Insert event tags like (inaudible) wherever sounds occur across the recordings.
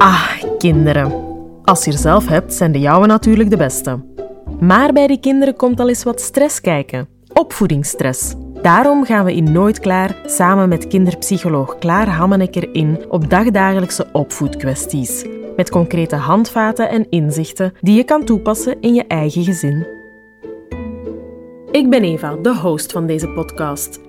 Ah, kinderen. Als je er zelf hebt, zijn de jouwe natuurlijk de beste. Maar bij die kinderen komt al eens wat stress kijken. Opvoedingsstress. Daarom gaan we in Nooit Klaar samen met kinderpsycholoog Klaar Hammenekker in op dagdagelijkse opvoedkwesties. Met concrete handvaten en inzichten die je kan toepassen in je eigen gezin. Ik ben Eva, de host van deze podcast.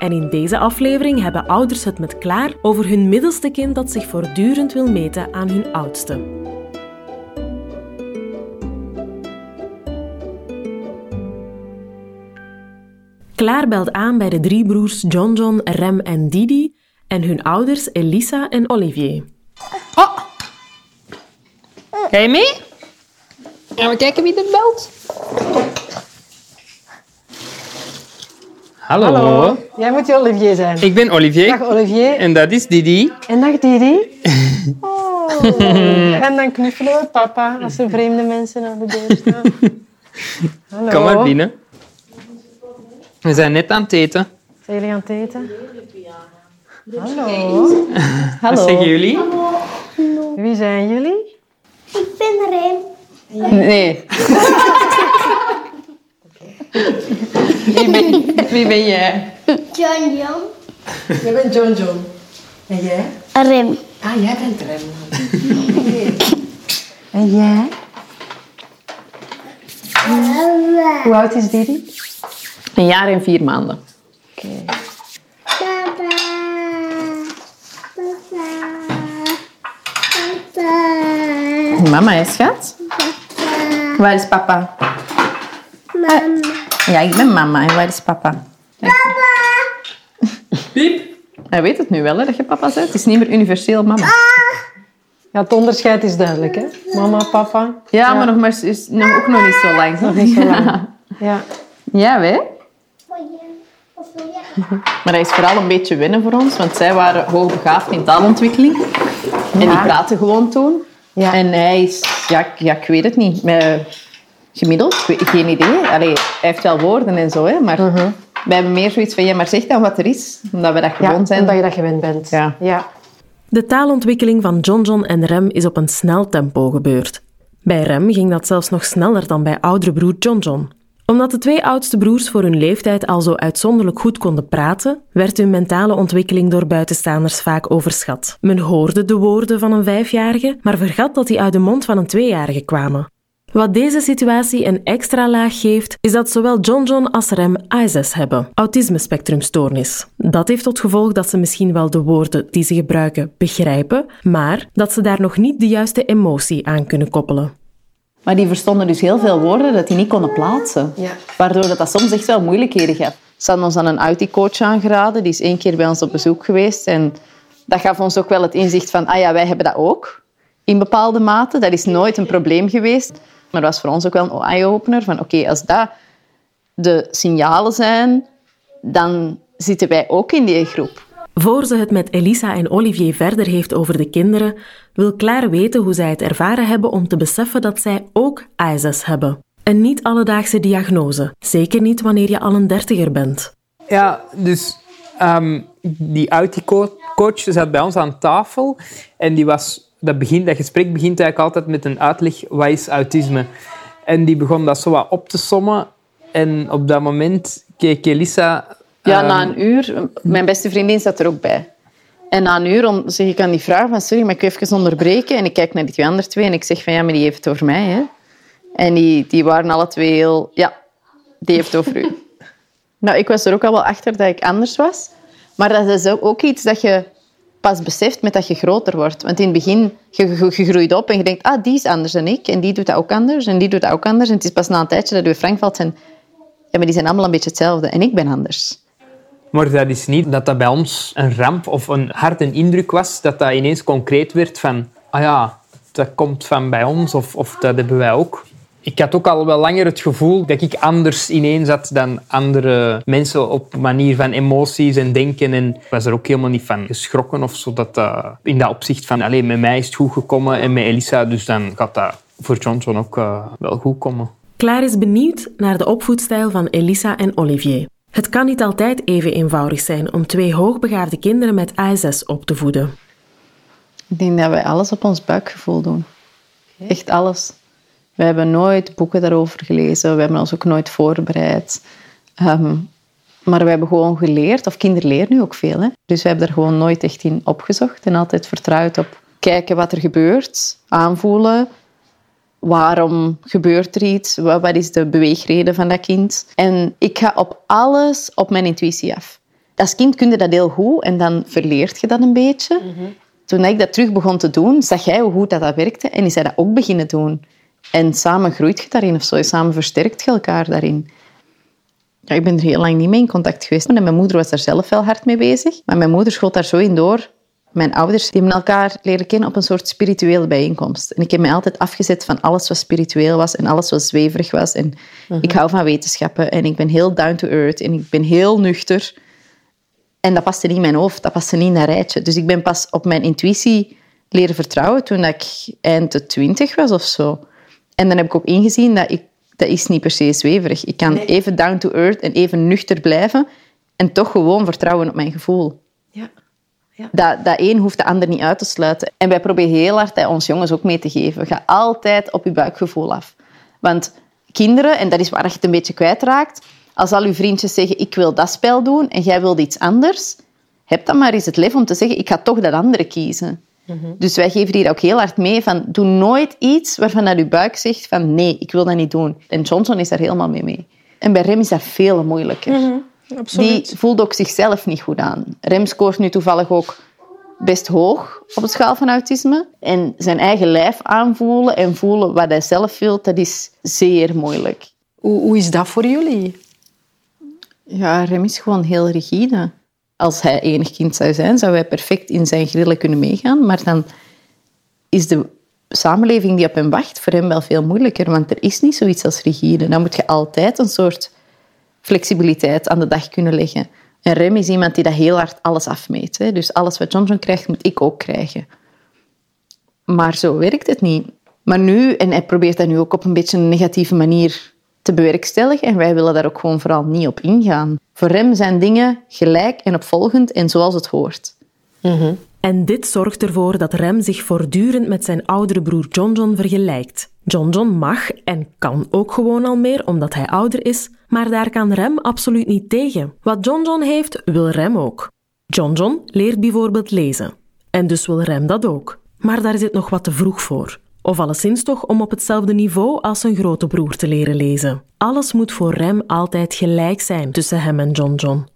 En in deze aflevering hebben ouders het met Klaar over hun middelste kind dat zich voortdurend wil meten aan hun oudste. Klaar belt aan bij de drie broers John John, Rem en Didi en hun ouders Elisa en Olivier. Oh! Mee? Gaan we kijken wie er belt? Hallo. Jij moet Olivier zijn. Ik ben Olivier. Dag Olivier. En dat is Didi. En dag Didi. (laughs) Oh. En dan knuffelen we papa als er vreemde mensen aan de deur staan. (laughs) Hallo. Kom maar binnen. We zijn net aan het eten. Zijn jullie aan het eten? Hallo. Wat zeggen jullie? Wie zijn jullie? Ik ben Rem. Nee. (laughs) wie, ben, wie ben jij? John John. Jij bent John John. En jij? Rem. Ah, jij bent Rem. en jij? Hoe oud is Didi? Een jaar en vier maanden. Oké. Papa. Papa. Papa. Mama is schat. Waar is papa? Mama. Ja, ik ben mama. En waar is papa? Piep. Hij weet het nu wel, hè, dat je papa bent. Het is niet meer universeel mama. Ja, het onderscheid is duidelijk, hè? Mama, papa. Ja, maar nog maar is nog, ook nog niet zo lang. Nog niet zo lang. (laughs) Ja. Ja, wij. Je. (laughs) Maar dat is vooral een beetje wennen voor ons, want zij waren hoogbegaafd in taalontwikkeling. En die praten gewoon toen. Ja. En hij is, ja, ik- ja, ik weet het niet, met, gemiddeld, geen idee. Allee, hij heeft wel woorden en zo, hè, maar wij hebben meer zoiets van, ja, maar zeg dan wat er is, omdat we dat Ja, gewoon zijn. omdat je dat gewend bent. Ja. ja. De taalontwikkeling van John John en Rem is op een snel tempo gebeurd. Bij Rem ging dat zelfs nog sneller dan bij oudere broer John John. Omdat de twee oudste broers voor hun leeftijd al zo uitzonderlijk goed konden praten, werd hun mentale ontwikkeling door buitenstaanders vaak overschat. Men hoorde de woorden van een vijfjarige, maar vergat dat die uit de mond van een tweejarige kwamen. Wat deze situatie een extra laag geeft, is dat zowel John John als Rem ASS hebben, autisme-spectrumstoornis. Dat heeft tot gevolg dat ze misschien wel de woorden die ze gebruiken begrijpen, maar dat ze daar nog niet de juiste emotie aan kunnen koppelen. Maar die verstonden dus heel veel woorden dat die niet konden plaatsen. Ja. Waardoor dat, dat soms echt wel moeilijkheden gaf. Ze hadden ons aan een Audi-coach aangeraden. Die is één keer bij ons op bezoek geweest. En dat gaf ons ook wel het inzicht van... Ah ja, wij hebben dat ook. In bepaalde mate. Dat is nooit een probleem geweest. Maar dat was voor ons ook wel een eye-opener. Van oké, als dat de signalen zijn... Dan zitten wij ook in die groep. Voor ze het met Elisa en Olivier verder heeft over de kinderen, wil Claire weten hoe zij het ervaren hebben om te beseffen dat zij ook ASS hebben. Een niet alledaagse diagnose, zeker niet wanneer je al een dertiger bent. Ja, dus ehm, die Audi-coach zat bij ons aan tafel. En die was, dat, begint, dat gesprek begint eigenlijk altijd met een uitleg, wat is autisme? En die begon dat zo wat op te sommen. En op dat moment keek Elisa... Ja, ehm, na een uur. Mijn beste vriendin zat er ook bij. En na een uur zeg ik aan die vraag van sorry, maar ik wil even onderbreken. En ik kijk naar die twee andere twee en ik zeg van ja, maar die heeft het over mij. Hè? En die, die waren alle twee heel... Ja, die heeft het over u. (laughs) nou, ik was er ook al wel achter dat ik anders was. Maar dat is ook ook iets dat je pas beseft met dat je groter wordt. Want in het begin, je, groeit op en je denkt, ah, die is anders dan ik. En die doet dat ook anders. En die doet dat ook anders. En het is pas na een tijdje dat je Frank valt en... Ja, maar die zijn allemaal een beetje hetzelfde. En ik ben anders. Maar dat is niet dat dat bij ons een ramp of een harde indruk was, dat dat ineens concreet werd van, ah ja, dat komt van bij ons of, of dat hebben wij ook. Ik had ook al wel langer het gevoel dat ik anders ineen zat dan andere mensen op manier van emoties en denken. En ik was er ook helemaal niet van geschrokken of zo. Dat, dat in dat opzicht van, alleen met mij is het goed gekomen en met Elisa, dus dan gaat dat voor Johnson ook eh, wel goed komen. Klaar is benieuwd naar de opvoedstijl van Elisa en Olivier. Het kan niet altijd even eenvoudig zijn om twee hoogbegaafde kinderen met ASS op te voeden. Ik denk dat wij alles op ons buikgevoel doen. Echt alles. We hebben nooit boeken daarover gelezen. We hebben ons ook nooit voorbereid. Ehm, maar we hebben gewoon geleerd, of kinderen leren nu ook veel. Hè? Dus we hebben er gewoon nooit echt in opgezocht en altijd vertrouwd op kijken wat er gebeurt, aanvoelen. Waarom gebeurt er iets? Wat wat is de beweegreden van dat kind? En ik ga op alles op mijn intuïtie af. Als kind kun je dat heel goed en dan verleert je dat een beetje. Toen ik dat terug begon te doen, zag jij hoe goed dat, dat werkte en is hij dat ook beginnen doen. En samen groeit je daarin of zo. Samen versterkt je elkaar daarin. Ja, ik ben er heel lang niet mee in contact geweest. En mijn moeder was daar zelf wel hard mee bezig. Maar mijn moeder schoot daar zo in door. Mijn ouders die hebben elkaar leren kennen op een soort spirituele bijeenkomst. En ik heb mij altijd afgezet van alles wat spiritueel was en alles wat zweverig was. En ik hou van wetenschappen en ik ben heel down to earth en ik ben heel nuchter. En dat paste niet in mijn hoofd, dat paste niet in dat rijtje. Dus ik ben pas op mijn intuïtie leren vertrouwen toen ik eind de twintig was of zo. En dan heb ik ook ingezien dat ik, dat is niet per se zweverig. Ik kan even down to earth en even nuchter blijven en toch gewoon vertrouwen op mijn gevoel. Ja. Dat, dat een hoeft de ander niet uit te sluiten. En wij proberen heel hard dat ons jongens ook mee te geven. Ga altijd op je buikgevoel af. Want kinderen, en dat is waar je het een beetje kwijtraakt, als al je vriendjes zeggen ik wil dat spel doen en jij wilt iets anders, heb dan maar eens het lef om te zeggen ik ga toch dat andere kiezen. Dus wij geven hier ook heel hard mee van doe nooit iets waarvan dat je buik zegt van nee, ik wil dat niet doen. En Johnson is daar helemaal mee mee. En bij Rem is dat veel moeilijker. Absoluut. Die voelt ook zichzelf niet goed aan. Rem scoort nu toevallig ook best hoog op de schaal van autisme. En zijn eigen lijf aanvoelen en voelen wat hij zelf wil, dat is zeer moeilijk. Hoe, hoe is dat voor jullie? Ja, Rem is gewoon heel rigide. Als hij enig kind zou zijn, zou hij perfect in zijn grillen kunnen meegaan. Maar dan is de samenleving die op hem wacht voor hem wel veel moeilijker. Want er is niet zoiets als rigide. Dan moet je altijd een soort flexibiliteit aan de dag kunnen leggen. En Rem is iemand die dat heel hard alles afmeet. Hè. Dus alles wat Johnson krijgt, moet ik ook krijgen. Maar zo werkt het niet. Maar nu, en hij probeert dat nu ook op een beetje een negatieve manier te bewerkstelligen. En wij willen daar ook gewoon vooral niet op ingaan. Voor Rem zijn dingen gelijk en opvolgend en zoals het hoort. En dit zorgt ervoor dat Rem zich voortdurend met zijn oudere broer John John vergelijkt. John John mag en kan ook gewoon al meer omdat hij ouder is, maar daar kan Rem absoluut niet tegen. Wat John John heeft, wil Rem ook. John John leert bijvoorbeeld lezen. En dus wil Rem dat ook. Maar daar is het nog wat te vroeg voor. Of alleszins toch om op hetzelfde niveau als zijn grote broer te leren lezen. Alles moet voor Rem altijd gelijk zijn tussen hem en John John.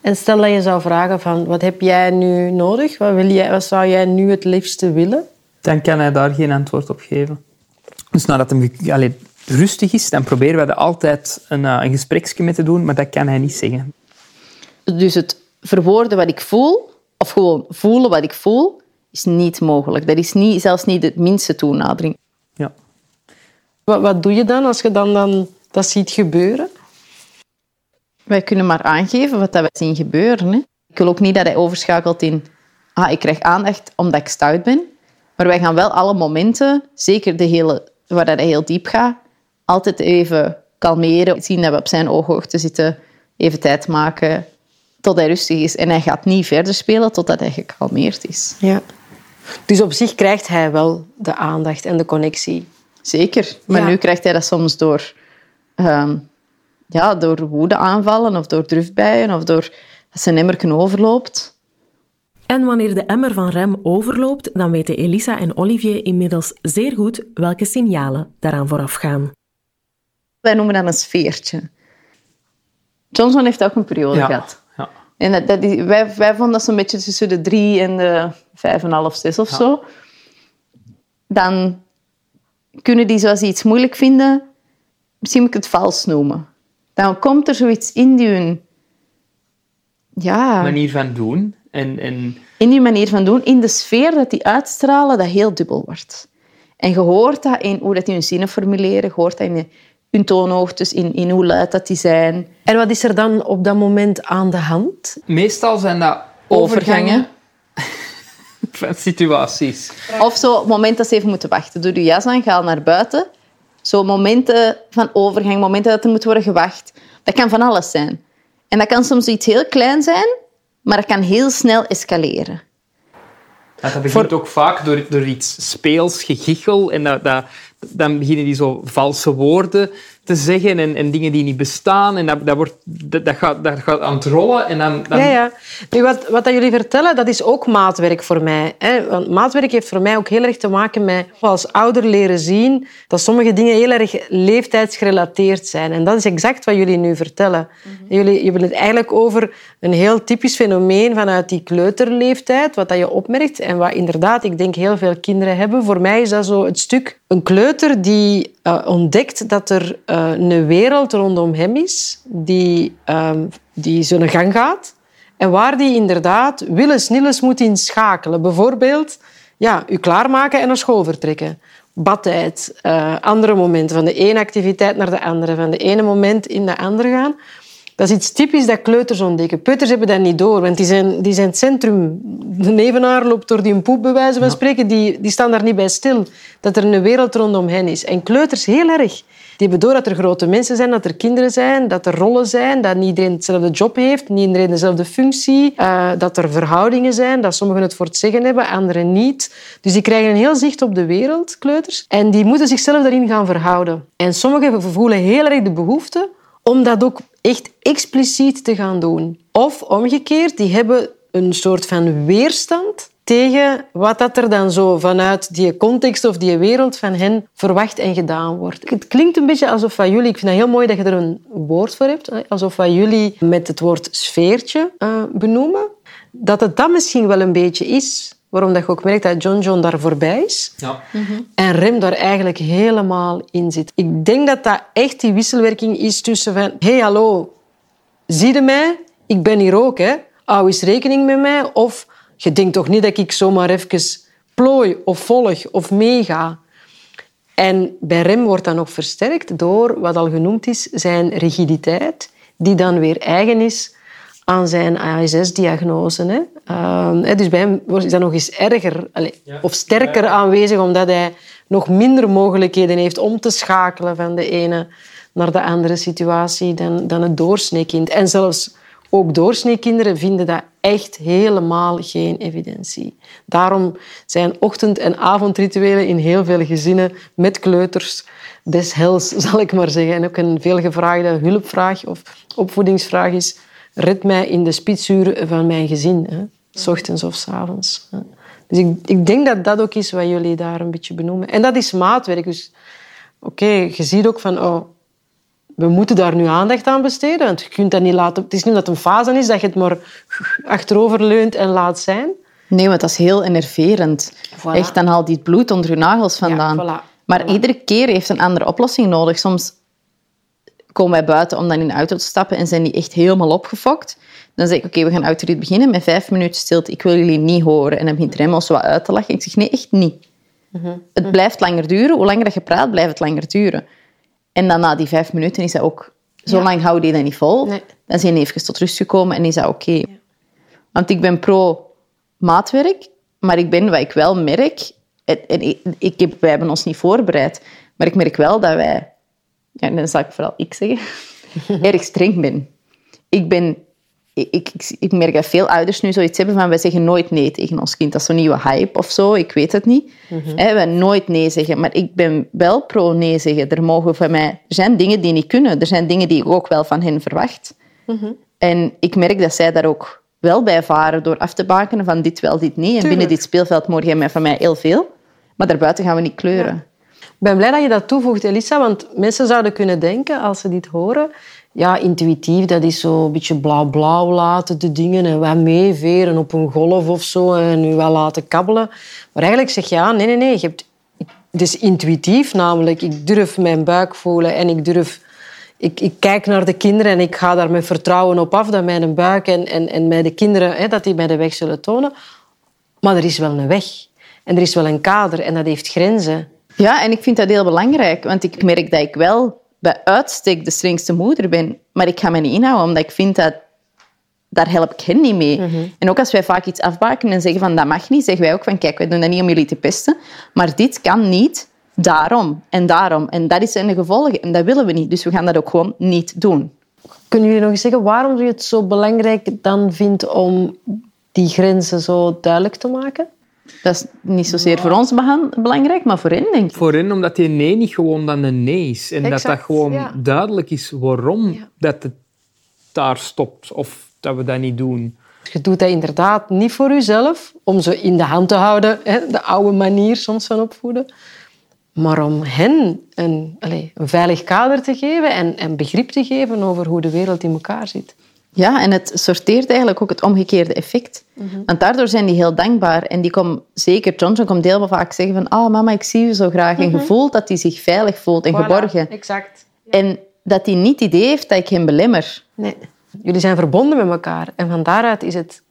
En stel dat je zou vragen van, wat heb jij nu nodig? Wat, wil jij, wat zou jij nu het liefste willen? Dan kan hij daar geen antwoord op geven. Dus nadat hem ge- allee, rustig is, dan proberen we er altijd een, eh, een gespreksje mee te doen, maar dat kan hij niet zeggen. Dus het verwoorden wat ik voel, of gewoon voelen wat ik voel, is niet mogelijk. Dat is niet, zelfs niet de minste toenadering. Ja. Wat, wat doe je dan als je dan, dan dat ziet gebeuren? Wij kunnen maar aangeven wat dat wij zien gebeuren. Hè. Ik wil ook niet dat hij overschakelt in... Ah, ik krijg aandacht omdat ik stout ben. Maar wij gaan wel alle momenten, zeker de hele, waar dat hij heel diep gaat, altijd even kalmeren. Zien dat we op zijn ooghoogte zitten. Even tijd maken tot hij rustig is. En hij gaat niet verder spelen totdat hij gekalmeerd is. Ja. Dus op zich krijgt hij wel de aandacht en de connectie. Zeker. Maar Ja. nu krijgt hij dat soms door, ehm ja, door woede aanvallen of door drufbuien of door dat zijn emmerken overloopt. En wanneer de emmer van Rem overloopt, dan weten Elisa en Olivier inmiddels zeer goed welke signalen daaraan voorafgaan. Wij noemen dat een sfeertje. Johnson heeft ook een periode Ja. gehad. En dat, dat is, wij, wij vonden dat zo'n beetje tussen de drie en de vijf en half, zes of zo. Dan kunnen die zoals iets moeilijk vinden, misschien moet ik het vals noemen. Dan komt er zoiets in die hun... Ja, Manier van doen. En, en in die manier van doen, in de sfeer dat die uitstralen, dat heel dubbel wordt. En je hoort dat in hoe dat die hun zinnen formuleren, je hoort dat in hun toonhoogtes, in, in hoe luid dat die zijn. En wat is er dan op dat moment aan de hand? meestal zijn dat Overgangen. overgangen (laughs) van situaties. Of zo het moment dat ze even moeten wachten. Doe je jas aan, ga al naar buiten. Zo momenten van overgang, momenten dat er moet worden gewacht. Dat kan van alles zijn. En dat kan soms iets heel klein zijn, maar dat kan heel snel escaleren. Dat begint ook vaak door, door iets speels, gegichel. En dat, dat, dan beginnen die zo valse woorden te zeggen en, en dingen die niet bestaan. En dat, dat, wordt, dat, dat gaat, dat gaat aan het rollen. En dan, dan... Ja, ja. Nu, wat, wat dat jullie vertellen, dat is ook maatwerk voor mij. Hè? Want maatwerk heeft voor mij ook heel erg te maken met als ouder leren zien dat sommige dingen heel erg leeftijdsgerelateerd zijn. En dat is exact wat jullie nu vertellen. Jullie je hebben het eigenlijk over een heel typisch fenomeen vanuit die kleuterleeftijd, wat dat je opmerkt en wat inderdaad, ik denk, heel veel kinderen hebben. Voor mij is dat zo het stuk een kleuter die uh, ontdekt dat er uh, een wereld rondom hem is die, um, die zijn gang gaat en waar die inderdaad willens nillens moet inschakelen. Bijvoorbeeld ja, u klaarmaken en naar school vertrekken. Badtijd, uh, andere momenten, van de ene activiteit naar de andere, van de ene moment in de andere gaan. Dat is iets typisch dat kleuters ontdekken. Peuters hebben dat niet door, want die zijn, die zijn het centrum. De nevenaar loopt door die poep, bij wijze van spreken. Die, die staan daar niet bij stil. Dat er een wereld rondom hen is. En kleuters heel erg. Die hebben door dat er grote mensen zijn, dat er kinderen zijn, dat er rollen zijn, dat niet iedereen hetzelfde job heeft, niet iedereen dezelfde functie, uh, dat er verhoudingen zijn, dat sommigen het voor het zeggen hebben, anderen niet. Dus die krijgen een heel zicht op de wereld, kleuters. En die moeten zichzelf daarin gaan verhouden. En sommigen voelen heel erg de behoefte om dat ook echt expliciet te gaan doen. Of omgekeerd, die hebben een soort van weerstand tegen wat dat er dan zo vanuit die context of die wereld van hen verwacht en gedaan wordt. Het klinkt een beetje alsof van jullie, ik vind het heel mooi dat je er een woord voor hebt, alsof van jullie met het woord sfeertje uh, benoemen, dat het dat misschien wel een beetje is. Waarom dat je ook merkt dat John John daar voorbij is. Ja. En Rem daar eigenlijk helemaal in zit. Ik denk dat dat echt die wisselwerking is tussen van... hey, hallo, zie je mij? Ik ben hier ook, hè. Hou eens rekening met mij. Of je denkt toch niet dat ik zomaar even plooi of volg of meega. En bij Rem wordt dat nog versterkt door, wat al genoemd is, zijn rigiditeit, die dan weer eigen is aan zijn ASS-diagnose. Uh, dus bij hem is dat nog eens erger allez, ja. of sterker aanwezig, omdat hij nog minder mogelijkheden heeft om te schakelen van de ene naar de andere situatie dan, dan het doorsneekind. En zelfs ook doorsneekinderen vinden dat echt helemaal geen evidentie. Daarom zijn ochtend- en avondrituelen in heel veel gezinnen met kleuters des hels, (laughs) zal ik maar zeggen. En ook een veelgevraagde hulpvraag of opvoedingsvraag is red mij in de spitsuren van mijn gezin. Hè. S ochtends of s avonds. Dus ik, ik denk dat dat ook is wat jullie daar een beetje benoemen. En dat is maatwerk. Dus oké, je ziet ook van... Oh, we moeten daar nu aandacht aan besteden. Want je kunt dat niet laten... Het is niet dat het een fase is dat je het maar achterover leunt en laat zijn. Nee, want dat is heel enerverend. Voilà. Echt, dan haalt die het bloed onder je nagels vandaan. Ja, voilà. Maar Voilà. iedere keer heeft een andere oplossing nodig. Soms komen wij buiten om dan in de auto te stappen en zijn die echt helemaal opgefokt. Dan zeg ik, oké, we gaan autorit beginnen met vijf minuten stilte. Ik wil jullie niet horen. En dan begint Rem ons wat uit te lachen. Ik zeg, nee, echt niet. Het blijft langer duren. Hoe langer dat je praat, blijft het langer duren. En dan na die vijf minuten is dat ook... Zo Ja. lang houden die dat niet vol. Nee. Dan zijn die even tot rust gekomen en is dat oké. Want ik ben pro maatwerk, maar ik ben wat ik wel merk... En en ik, ik heb, wij hebben ons niet voorbereid, maar ik merk wel dat wij... Ja, dan zal ik vooral ik zeggen. (laughs) erg streng ben. Ik ben... Ik, ik, ik merk dat veel ouders nu zoiets hebben van wij zeggen nooit nee tegen ons kind. Dat is zo'n nieuwe hype of zo, ik weet het niet. Hè, wij nooit nee zeggen. Maar ik ben wel pro nee zeggen. Er mogen van mij... Er zijn dingen die niet kunnen. Er zijn dingen die ik ook wel van hen verwacht. En ik merk dat zij daar ook wel bij varen door af te bakenen van dit wel, dit niet. En binnen dit speelveld mogen jij mij van mij heel veel. Maar daarbuiten gaan we niet kleuren. Ik ben blij dat je dat toevoegt, Elisa, want mensen zouden kunnen denken, als ze dit horen, ja, intuïtief, dat is zo een beetje blauw-blauw laten, de dingen, en wat meeveren op een golf of zo, en u wel laten kabbelen. Maar eigenlijk zeg je, ja, nee, nee, nee, je hebt... Het is intuïtief, namelijk, ik durf mijn buik voelen en ik durf... Ik, ik kijk naar de kinderen en ik ga daar met vertrouwen op af dat mijn buik en, en, en mij de kinderen hè, dat die mij de weg zullen tonen. Maar er is wel een weg. En er is wel een kader en dat heeft grenzen. Ja, en ik vind dat heel belangrijk, want ik merk dat ik wel bij uitstek de strengste moeder ben, maar ik ga me niet inhouden, omdat ik vind dat daar help ik hen niet mee. En ook als wij vaak iets afbaken en zeggen van dat mag niet, zeggen wij ook van kijk, wij doen dat niet om jullie te pesten, maar dit kan niet, daarom en daarom. En dat zijn de gevolgen en dat willen we niet, dus we gaan dat ook gewoon niet doen. Kunnen jullie nog eens zeggen waarom je het zo belangrijk dan vindt om die grenzen zo duidelijk te maken? Dat is niet zozeer voor ons belangrijk, maar voor hen, denk ik. Voor hen, omdat die nee niet gewoon dan een nee is. En dat dat gewoon ja. duidelijk is waarom Ja. dat het daar stopt. Of dat we dat niet doen. Je doet dat inderdaad niet voor jezelf, om ze in de hand te houden, hè, de oude manier soms van opvoeden, maar om hen een, allez, een veilig kader te geven en, en begrip te geven over hoe de wereld in elkaar zit. Ja, en het sorteert eigenlijk ook het omgekeerde effect. Want daardoor zijn die heel dankbaar. En die komt, zeker Johnson komt heel vaak zeggen van oh mama, ik zie je zo graag. En je voelt dat hij zich veilig voelt en geborgen. Exact. En dat hij niet het idee heeft dat ik hem belemmer. Nee. Jullie zijn verbonden met elkaar. En van daaruit is het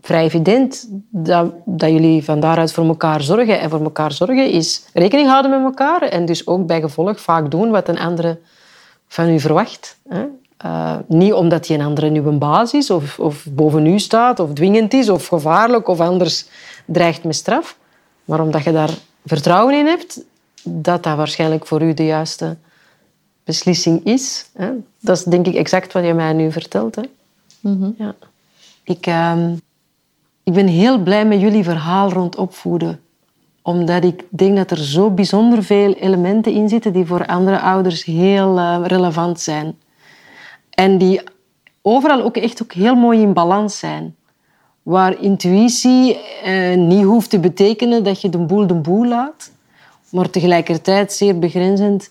vrij evident dat, dat jullie van daaruit voor elkaar zorgen. En voor elkaar zorgen is rekening houden met elkaar. En dus ook bij gevolg vaak doen wat een andere van u verwacht. Hè? Eh, niet omdat die een andere nu een baas is, of, of boven u staat, of dwingend is, of gevaarlijk, of anders dreigt met straf. Maar omdat je daar vertrouwen in hebt, dat dat waarschijnlijk voor u de juiste beslissing is. Hè? Dat is denk ik exact wat je mij nu vertelt. Hè? Ja. Ik, ehm, ik ben heel blij met jullie verhaal rond opvoeden. Omdat ik denk dat er zo bijzonder veel elementen in zitten die voor andere ouders heel eh, relevant zijn. En die overal ook echt ook heel mooi in balans zijn. Waar intuïtie eh, niet hoeft te betekenen dat je de boel de boel laat, maar tegelijkertijd zeer begrenzend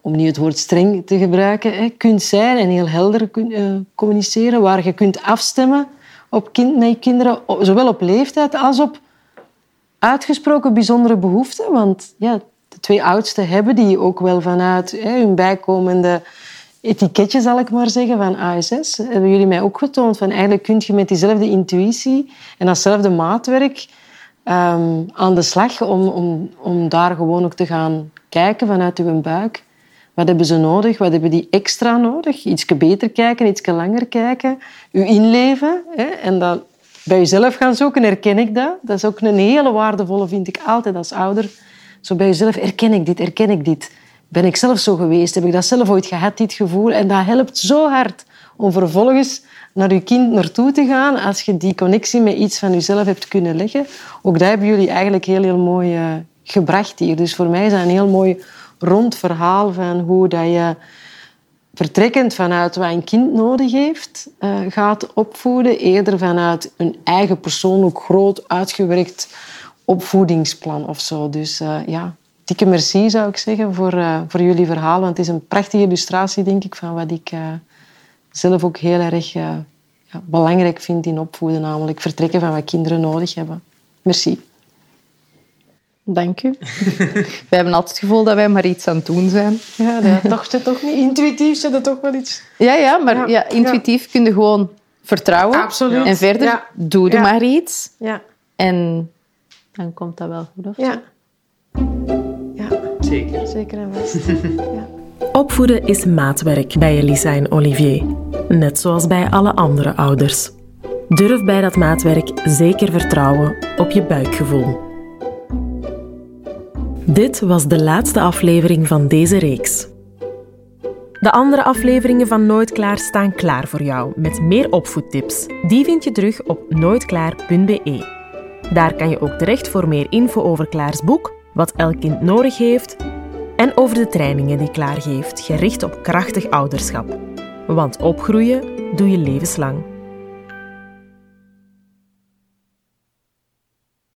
om niet het woord streng te gebruiken, hè, kunt zijn en heel helder kun, eh, communiceren, waar je kunt afstemmen op kind, met je kinderen, zowel op leeftijd als op uitgesproken bijzondere behoeften. Want ja, de twee oudsten hebben die ook wel vanuit hè, hun bijkomende etiketje, zal ik maar zeggen, van ASS, hebben jullie mij ook getoond van eigenlijk kun je met diezelfde intuïtie en datzelfde maatwerk ehm, aan de slag om, om, om daar gewoon ook te gaan kijken vanuit uw buik. Wat hebben ze nodig? Wat hebben die extra nodig? Iets beter kijken, iets langer kijken. U inleven. Hè? En dat bij jezelf gaan zoeken, herken ik dat. Dat is ook een hele waardevolle, vind ik altijd als ouder. Zo bij jezelf, herken ik dit, herken ik dit? Ben ik zelf zo geweest? Heb ik dat zelf ooit gehad, dit gevoel? En dat helpt zo hard om vervolgens naar je kind naartoe te gaan als je die connectie met iets van jezelf hebt kunnen leggen. Ook dat hebben jullie eigenlijk heel, heel mooi eh, gebracht hier. Dus voor mij is dat een heel mooi rond verhaal van hoe dat je vertrekkend vanuit wat een kind nodig heeft, eh, gaat opvoeden. Eerder vanuit een eigen persoonlijk groot uitgewerkt opvoedingsplan of zo. Dus eh, ja, dikke merci zou ik zeggen voor, eh, voor jullie verhaal. Want het is een prachtige illustratie, denk ik, van wat ik eh, zelf ook heel erg eh, ja, belangrijk vind in opvoeden. Namelijk vertrekken van wat kinderen nodig hebben. Merci. Dank u. (laughs) Wij hebben altijd het gevoel dat wij maar iets aan het doen zijn. Ja, dat, toch, toch niet intuïtief, zit dat toch wel iets... Ja, ja maar Ja, ja, intuïtief kun je gewoon vertrouwen. Absoluut. En verder Ja. doe je Ja. maar iets. Ja, En dan komt dat wel goed. Of ja. Zeker. zeker en vast. (laughs) Ja. Opvoeden is maatwerk bij Elisa en Olivier, net zoals bij alle andere ouders. Durf bij dat maatwerk zeker vertrouwen op je buikgevoel. Dit was de laatste aflevering van deze reeks. De andere afleveringen van Nooit Klaar staan klaar voor jou met meer opvoedtips. Die vind je terug op nooitklaar.be. Daar kan je ook terecht voor meer info over Klaars boek, wat elk kind nodig heeft en over de trainingen die Klaar geeft, gericht op krachtig ouderschap. Want opgroeien doe je levenslang.